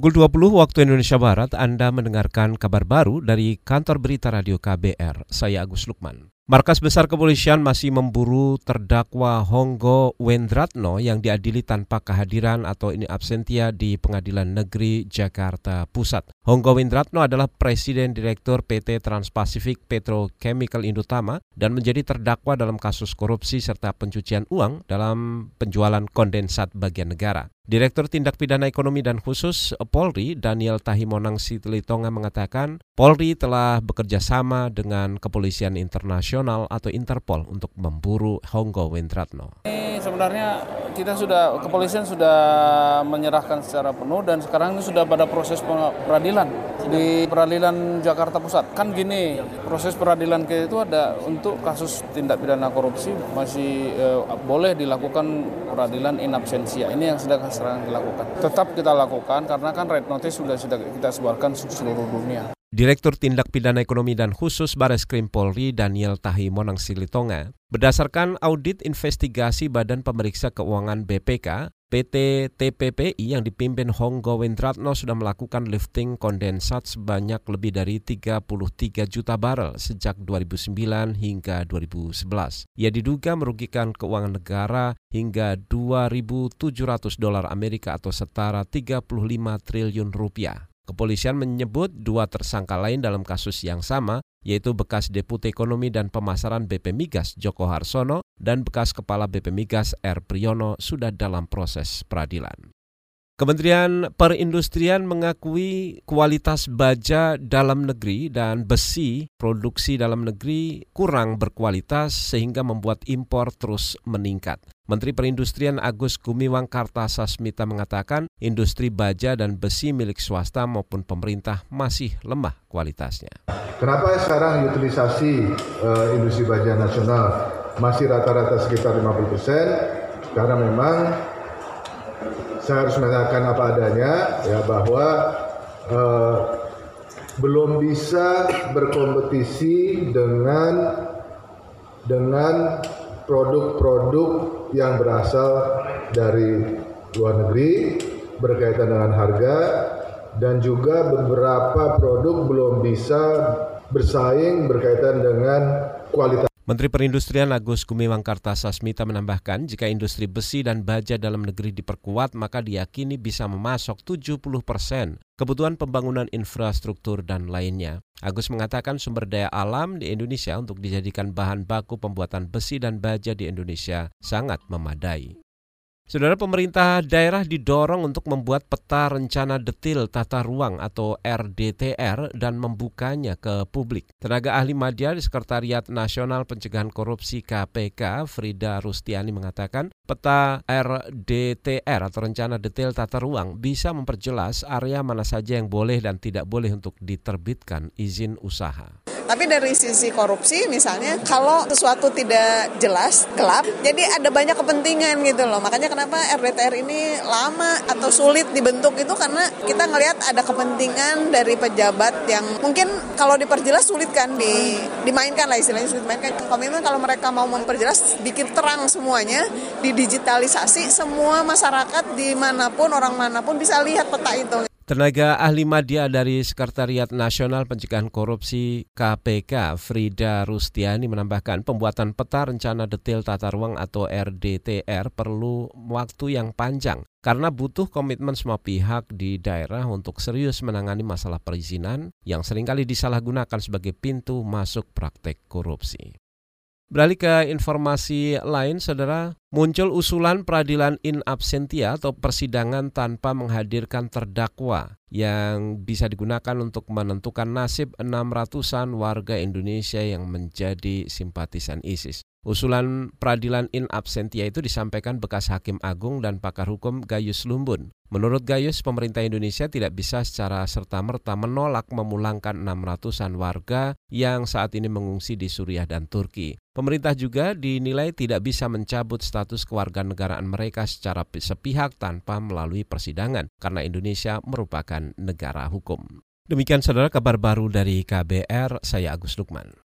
Pukul 20 waktu Indonesia Barat, Anda mendengarkan kabar baru dari kantor berita radio KBR. Saya Agus Lukman. Markas Besar Kepolisian masih memburu terdakwa Honggo Wendratno yang diadili tanpa kehadiran atau ini absentia di Pengadilan Negeri Jakarta Pusat. Honggo Wendratno adalah Presiden Direktur PT Transpasifik Petrochemical Indotama dan menjadi terdakwa dalam kasus korupsi serta pencucian uang dalam penjualan kondensat bagian negara. Direktur Tindak Pidana Ekonomi dan Khusus Polri Daniel Tahimonang Sitlitonga mengatakan Polri telah bekerja sama dengan Kepolisian Internasional atau Interpol untuk memburu Honggo Wendratno. Sebenarnya kita sudah kepolisian sudah menyerahkan secara penuh dan sekarang ini sudah pada proses peradilan di peradilan Jakarta Pusat. Kan gini, proses peradilan ke itu ada untuk kasus tindak pidana korupsi masih eh, boleh dilakukan peradilan in absentia. Ini yang sedang sekarang dilakukan. Tetap kita lakukan karena kan red notice sudah sudah kita sebarkan seluruh dunia. Direktur Tindak Pidana Ekonomi dan Khusus Bares Krim Polri Daniel Tahi Monang Silitonga, berdasarkan audit investigasi Badan Pemeriksa Keuangan BPK, PT TPPI yang dipimpin Honggo Wendratno sudah melakukan lifting kondensat sebanyak lebih dari 33 juta barel sejak 2009 hingga 2011. Ia diduga merugikan keuangan negara hingga 2.700 dolar Amerika atau setara 35 triliun rupiah. Kepolisian menyebut dua tersangka lain dalam kasus yang sama, yaitu bekas Deputi Ekonomi dan Pemasaran BP Migas Joko Harsono dan bekas Kepala BP Migas R. Priyono sudah dalam proses peradilan. Kementerian Perindustrian mengakui kualitas baja dalam negeri dan besi produksi dalam negeri kurang berkualitas sehingga membuat impor terus meningkat. Menteri Perindustrian Agus Gumiwang Kartasasmita mengatakan industri baja dan besi milik swasta maupun pemerintah masih lemah kualitasnya. Kenapa sekarang utilisasi uh, industri baja nasional masih rata-rata sekitar 50 persen? Karena memang saya harus mengatakan apa adanya ya bahwa uh, belum bisa berkompetisi dengan dengan produk-produk yang berasal dari luar negeri berkaitan dengan harga dan juga beberapa produk belum bisa bersaing berkaitan dengan kualitas Menteri Perindustrian Agus Gumiwang Kartasasmita menambahkan jika industri besi dan baja dalam negeri diperkuat maka diyakini bisa memasok 70 persen kebutuhan pembangunan infrastruktur dan lainnya. Agus mengatakan sumber daya alam di Indonesia untuk dijadikan bahan baku pembuatan besi dan baja di Indonesia sangat memadai. Saudara pemerintah daerah didorong untuk membuat peta rencana detil tata ruang atau RDTR dan membukanya ke publik. Tenaga ahli media di Sekretariat Nasional Pencegahan Korupsi KPK, Frida Rustiani mengatakan, peta RDTR atau rencana detail tata ruang bisa memperjelas area mana saja yang boleh dan tidak boleh untuk diterbitkan izin usaha. Tapi dari sisi korupsi misalnya kalau sesuatu tidak jelas, gelap, jadi ada banyak kepentingan gitu loh. Makanya kenapa RDTR ini lama atau sulit dibentuk itu karena kita ngelihat ada kepentingan dari pejabat yang mungkin kalau diperjelas sulit kan di, dimainkan lah istilahnya sulit dimainkan. Komitmen kalau mereka mau memperjelas bikin terang semuanya, didigitalisasi semua masyarakat di mana pun orang mana pun bisa lihat peta itu. Tenaga ahli media dari Sekretariat Nasional Pencegahan Korupsi KPK, Frida Rustiani menambahkan pembuatan peta rencana detail tata ruang atau RDTR perlu waktu yang panjang karena butuh komitmen semua pihak di daerah untuk serius menangani masalah perizinan yang sering kali disalahgunakan sebagai pintu masuk praktek korupsi. Beralih ke informasi lain, saudara, muncul usulan peradilan in absentia atau persidangan tanpa menghadirkan terdakwa yang bisa digunakan untuk menentukan nasib 600-an warga Indonesia yang menjadi simpatisan ISIS. Usulan peradilan in absentia itu disampaikan bekas Hakim Agung dan pakar hukum Gayus Lumbun. Menurut Gayus, pemerintah Indonesia tidak bisa secara serta-merta menolak memulangkan 600-an warga yang saat ini mengungsi di Suriah dan Turki. Pemerintah juga dinilai tidak bisa mencabut status kewarganegaraan mereka secara sepihak tanpa melalui persidangan karena Indonesia merupakan negara hukum. Demikian saudara kabar baru dari KBR, saya Agus Lukman.